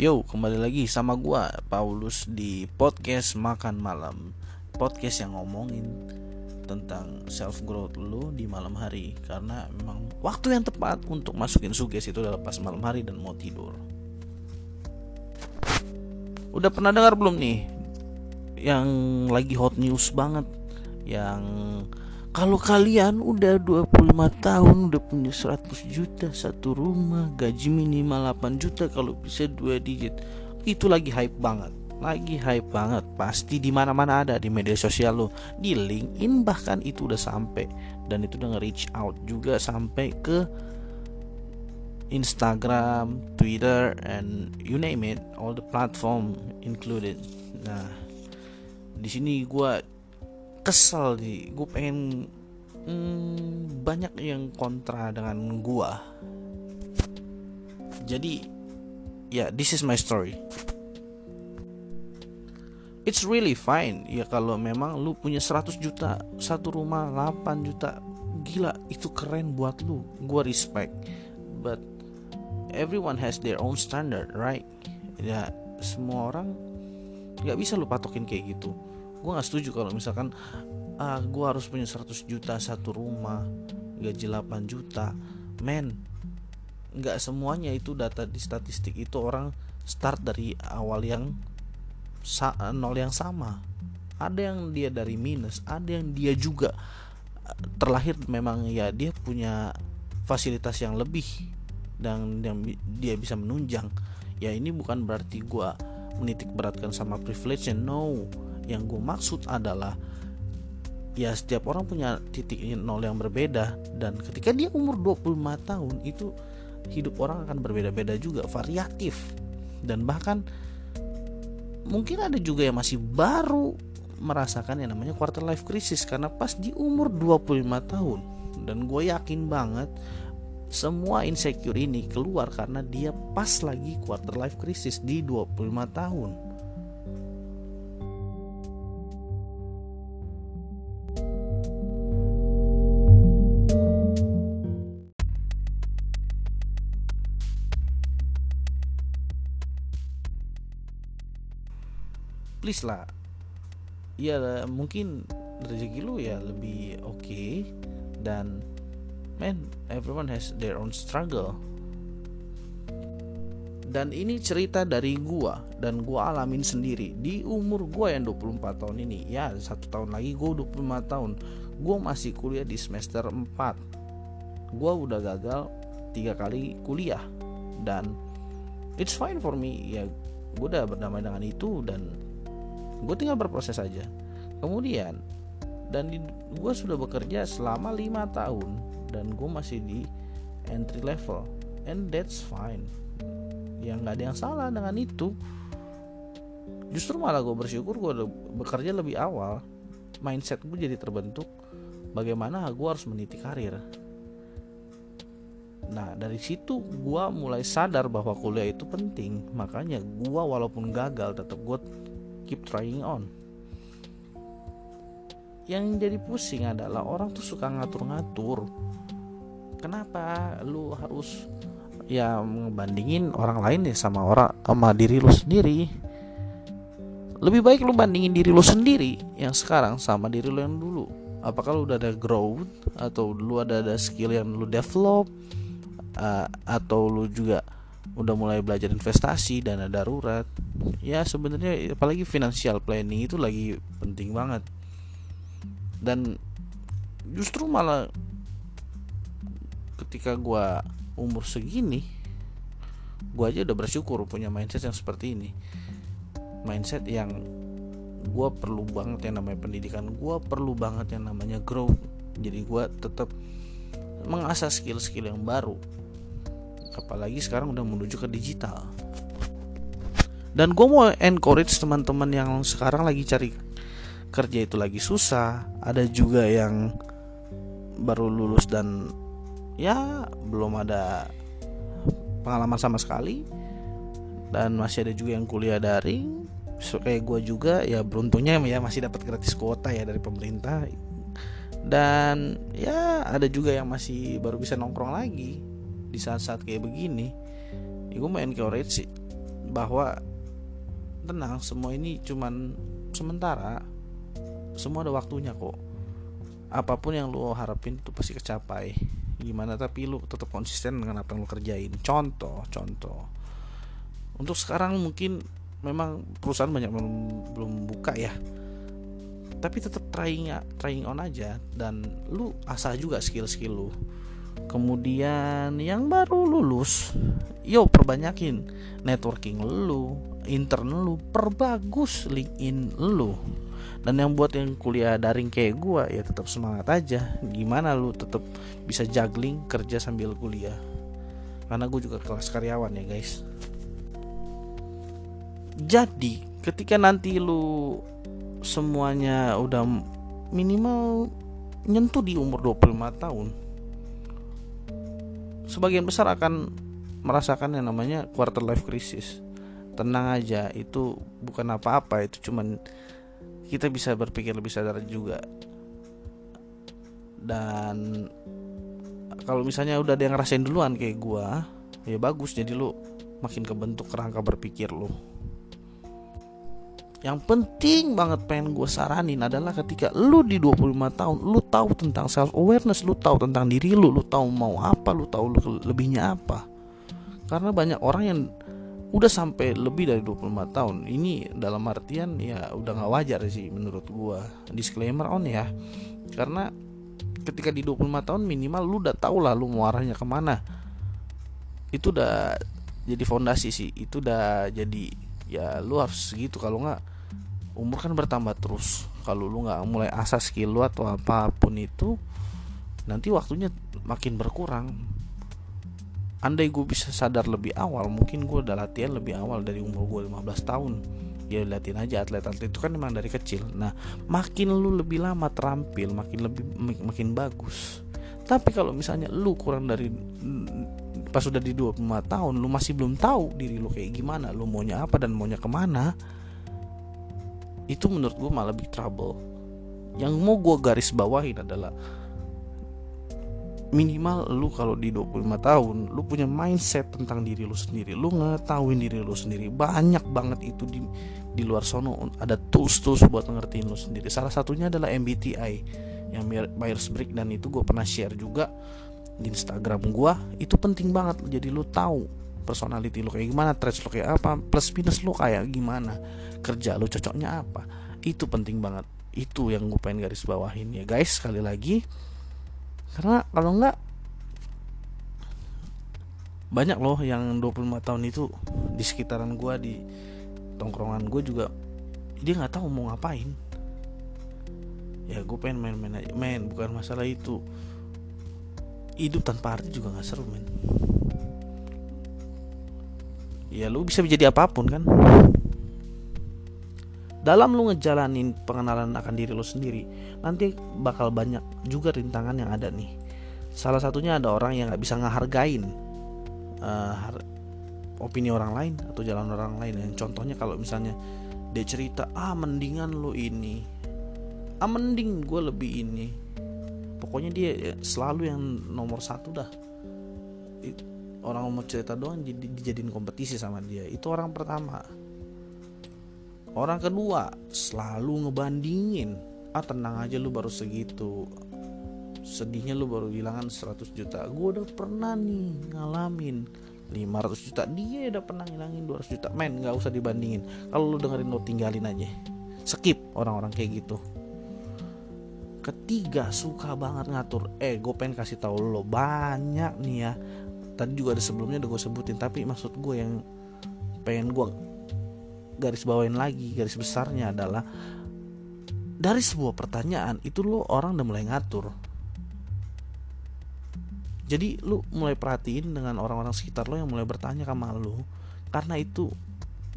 Yo, kembali lagi sama gua Paulus di podcast Makan Malam. Podcast yang ngomongin tentang self growth lu di malam hari karena memang waktu yang tepat untuk masukin suges itu adalah pas malam hari dan mau tidur. Udah pernah dengar belum nih yang lagi hot news banget yang kalau kalian udah 25 tahun udah punya 100 juta satu rumah gaji minimal 8 juta kalau bisa dua digit itu lagi hype banget. Lagi hype banget. Pasti di mana mana ada di media sosial lo. Di LinkedIn bahkan itu udah sampai. Dan itu udah nge-reach out juga sampai ke Instagram, Twitter, and you name it, all the platform included. Nah, di sini gue kesel nih gue pengen hmm, banyak yang kontra dengan gue jadi ya yeah, this is my story. It's really fine. Ya kalau memang lu punya 100 juta satu rumah 8 juta gila itu keren buat lu. Gue respect. But everyone has their own standard right? Ya semua orang nggak bisa lu patokin kayak gitu gue nggak setuju kalau misalkan ah gue harus punya 100 juta satu rumah gaji 8 juta. Men nggak semuanya itu data di statistik itu orang start dari awal yang nol yang sama. Ada yang dia dari minus ada yang dia juga terlahir memang ya dia punya fasilitas yang lebih dan yang dia bisa menunjang. Ya ini bukan berarti gue menitik beratkan sama privilege no yang gue maksud adalah ya setiap orang punya titik nol yang berbeda. Dan ketika dia umur 25 tahun itu hidup orang akan berbeda-beda juga variatif. Dan bahkan mungkin ada juga yang masih baru merasakan yang namanya quarter life crisis. Karena pas di umur 25 tahun dan gue yakin banget semua insecure ini keluar karena dia pas lagi quarter life crisis di 25 tahun please lah. Ya mungkin rezeki lu ya lebih oke okay, dan man everyone has their own struggle. Dan ini cerita dari gua dan gua alamin sendiri. Di umur gua yang 24 tahun ini ya satu tahun lagi gua 25 tahun gua masih kuliah di semester 4 gua udah gagal tiga kali kuliah dan it's fine for me. Ya gue udah berdamai dengan itu dan gue tinggal berproses saja kemudian dan gue sudah bekerja selama lima tahun dan gue masih di entry level. And that's fine. Ya nggak ada yang salah dengan itu. Justru malah gue bersyukur gue bekerja lebih awal. Mindset gue jadi terbentuk bagaimana gue harus meniti karir. Nah dari situ gue mulai sadar bahwa kuliah itu penting. Makanya gue walaupun gagal tetap gue keep trying on. Yang jadi pusing adalah orang tuh suka ngatur-ngatur. Kenapa lu harus ya ngebandingin orang lain ya sama orang sama diri lu sendiri? Lebih baik lu bandingin diri lu sendiri yang sekarang sama diri lu yang dulu. Apakah lu udah ada growth atau lu ada ada skill yang lu develop uh, atau lu juga udah mulai belajar investasi dana darurat. Ya sebenarnya apalagi financial planning itu lagi penting banget. Dan justru malah ketika gua umur segini gua aja udah bersyukur punya mindset yang seperti ini. Mindset yang gua perlu banget yang namanya pendidikan gua perlu banget yang namanya growth. Jadi gua tetap mengasah skill-skill yang baru apalagi sekarang udah menuju ke digital. Dan gue mau encourage teman-teman yang sekarang lagi cari kerja itu lagi susah ada juga yang baru lulus dan ya belum ada pengalaman sama sekali dan masih ada juga yang kuliah daring. So, kayak gue juga ya beruntungnya ya masih dapat gratis kuota ya dari pemerintah. Dan ya ada juga yang masih baru bisa nongkrong lagi di saat-saat kayak begini ya gue mau encourage sih bahwa tenang semua ini cuman sementara. Semua ada waktunya kok. Apa pun yang lo harapin itu pasti kecapai. Gimana tapi lu tetap konsisten dengan apa yang lu kerjain. Contoh contoh. Untuk sekarang mungkin memang perusahaan banyak belum belum buka ya. Tapi tetap trying trying on aja. Dan lu asah juga skill skill lu kemudian yang baru lulus yo perbanyakin networking lu intern lu perbagus LinkedIn lu. Dan yang buat yang kuliah daring kayak gua ya tetap semangat aja. Gimana lu tetap bisa juggling kerja sambil kuliah? Karena gue juga kelas karyawan ya guys. Jadi ketika nanti lu semuanya udah minimal nyentuh di umur 25 tahun sebagian besar akan merasakan yang namanya quarter life crisis. Tenang aja itu bukan apa-apa itu cuman kita bisa berpikir lebih sadar juga. Dan kalau misalnya udah ada yang ngerasain duluan kayak gua ya bagus jadi lu makin kebentuk kerangka berpikir lu yang penting banget pengen gue saranin adalah ketika lu di 25 tahun lu tahu tentang self awareness lu tahu tentang diri lu lu tahu mau apa lu tahu lu lebihnya apa. Karena banyak orang yang udah sampai lebih dari 25 tahun. Ini dalam artian ya udah nggak wajar sih menurut gua. Disclaimer on ya. Karena ketika di 25 tahun minimal lu udah tahu lah lu mau arahnya ke mana. Itu udah jadi fondasi sih. Itu udah jadi ya lu harus segitu kalau nggak umur kan bertambah terus. Kalau lu nggak mulai asas skill lu atau apa pun itu nanti waktunya makin berkurang. Andai gue bisa sadar lebih awal mungkin gue udah latihan lebih awal dari umur gue 15 tahun. Ya latihan aja atlet-atlet itu kan memang dari kecil. Nah makin lu lebih lama terampil makin lebih makin bagus. Tapi kalau misalnya lu kurang dari pas sudah di 25 tahun lu masih belum tahu diri lu kayak gimana lu maunya apa dan maunya ke mana itu menurut gue malah lebih trouble. Yang mau gue garis bawahin adalah minimal lu kalau di 25 tahun lu punya mindset tentang diri lu sendiri. Lu ngetahuin diri lu sendiri. Banyak banget itu di di luar sono. Ada tools tools buat ngertiin lu sendiri. Salah satunya adalah MBTI yang Myers Briggs dan itu gue pernah share juga di Instagram gue itu penting banget. Jadi lu tahu personality lu kayak gimana traits lu kayak apa plus minus lu kayak gimana kerja lu cocoknya apa. Itu penting banget. Itu yang gue pengen garis bawahin ya guys sekali lagi. Karena kalau enggak banyak loh yang 25 tahun itu di sekitaran gue di tongkrongan gue juga dia nggak tahu mau ngapain. Ya gue pengen main-main aja. Main bukan masalah itu. Hidup tanpa arti juga nggak seru men ya lu bisa menjadi apa pun kan? Dalam lu ngejalanin pengenalan akan diri lu sendiri nanti bakal banyak juga rintangan yang ada nih. Salah satunya ada orang yang nggak bisa ngehargain uh, opini orang lain atau jalan orang lain. Yang contohnya kalau misalnya dia cerita ah mendingan lu ini. Ah mending gue lebih ini. Pokoknya dia ya, selalu yang nomor satu dah orang mau cerita doang jadi dijadiin kompetisi sama dia. Itu orang pertama. Orang kedua selalu ngebandingin. Ah tenang aja lu baru segitu. Sedihnya lu baru hilangan 100 juta. Gue udah pernah nih ngalamin 500 juta. Dia udah pernah ngilangin 200 juta. Men gak usah dibandingin. Kalau lu dengerin lu tinggalin aja. Skip orang-orang kayak gitu. Ketiga suka banget ngatur Eh gue pengen kasih tahu lo. Banyak nih ya Tadi juga ada sebelumnya udah gue sebutin Tapi maksud gue yang pengen gue garis bawain lagi garis besarnya adalah dari sebuah pertanyaan itu lo orang udah mulai ngatur. Jadi lu mulai perhatiin dengan orang-orang sekitar lo yang mulai bertanya sama lo karena itu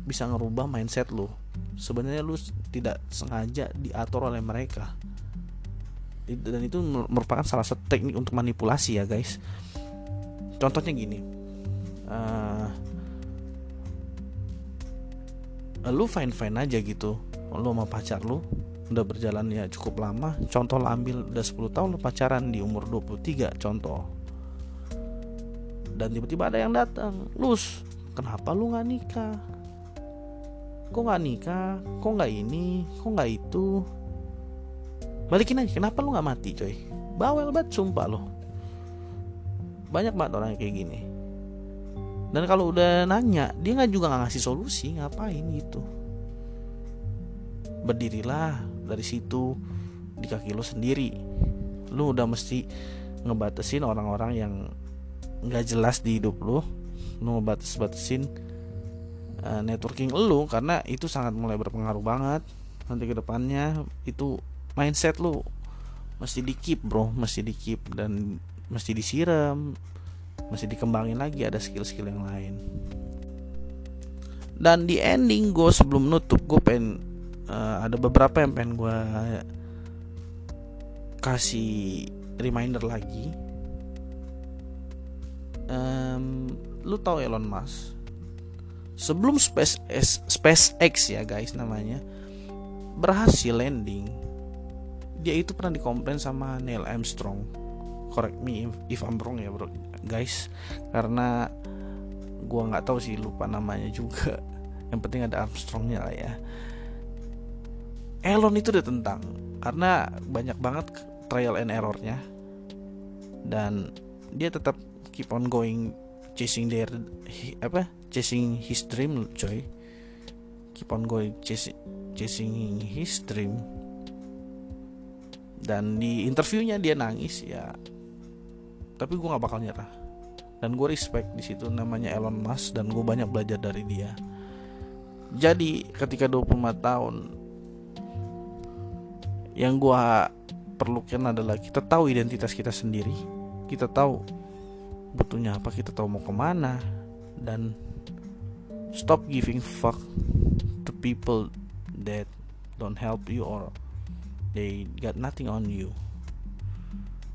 bisa ngerubah mindset lo sebenarnya lu tidak sengaja diatur oleh mereka. Dan itu merupakan salah satu teknik untuk manipulasi ya guys contohnya gini. Uh, lu fine fine aja gitu. Lu sama pacar lu udah berjalan ya cukup lama. Contoh lo ambil udah 10 tahun lu pacaran di umur 23 contoh. Dan tiba-tiba ada yang datang lus kenapa lu nggak nikah? Kok nggak nikah? Kok nggak ini? Kok nggak itu? Balikin aja kenapa lu nggak mati coy? Bawel banget sumpah lo banyak banget orang kayak gini. Dan kalau udah nanya dia nggak juga nggak ngasih solusi ngapain gitu? Berdirilah dari situ di kaki lo sendiri. Lu udah mesti ngebatasin orang-orang yang nggak jelas di hidup lo lu ngebatas-batasin uh, networking lu karena itu sangat mulai berpengaruh banget nanti ke depannya. Itu mindset lu. Mesti di bro. Mesti di dan mesti disiram mesti dikembangin lagi ada skill-skill yang lain. Dan di ending gue sebelum nutup gue pengen uh, ada beberapa yang pengen gue kasih reminder lagi. Um, lu tahu Elon Musk? Sebelum SpaceX, SpaceX ya guys namanya berhasil landing dia itu pernah dikomplain sama Neil Armstrong correct me if, I'm wrong ya bro. Guys karena gua nggak tahu sih lupa namanya juga. Yang penting ada Armstrongnya lah ya. Elon itu udah tentang karena banyak banget trial and errornya. Dan dia tetap keep on going chasing their apa chasing his dream coy. Keep on going chasing chasing his dream. Dan di interviewnya dia nangis ya tapi gue nggak bakal nyerah. Dan gue respect di situ namanya Elon Musk dan gue banyak belajar dari dia. Jadi ketika 25 tahun yang gue perlukan adalah kita tahu identitas kita sendiri. Kita tahu butuhnya apa kita tahu mau ke mana dan stop giving fuck to people that don't help you or they got nothing on you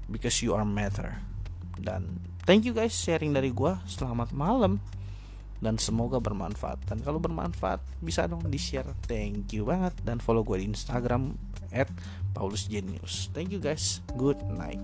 because you are matter dan thank you guys sharing dari gua. Selamat malam. Dan semoga bermanfaat. Dan kalau bermanfaat bisa dong di share thank you banget. Dan follow gue di Instagram at Paulus Genius thank you guys. Good night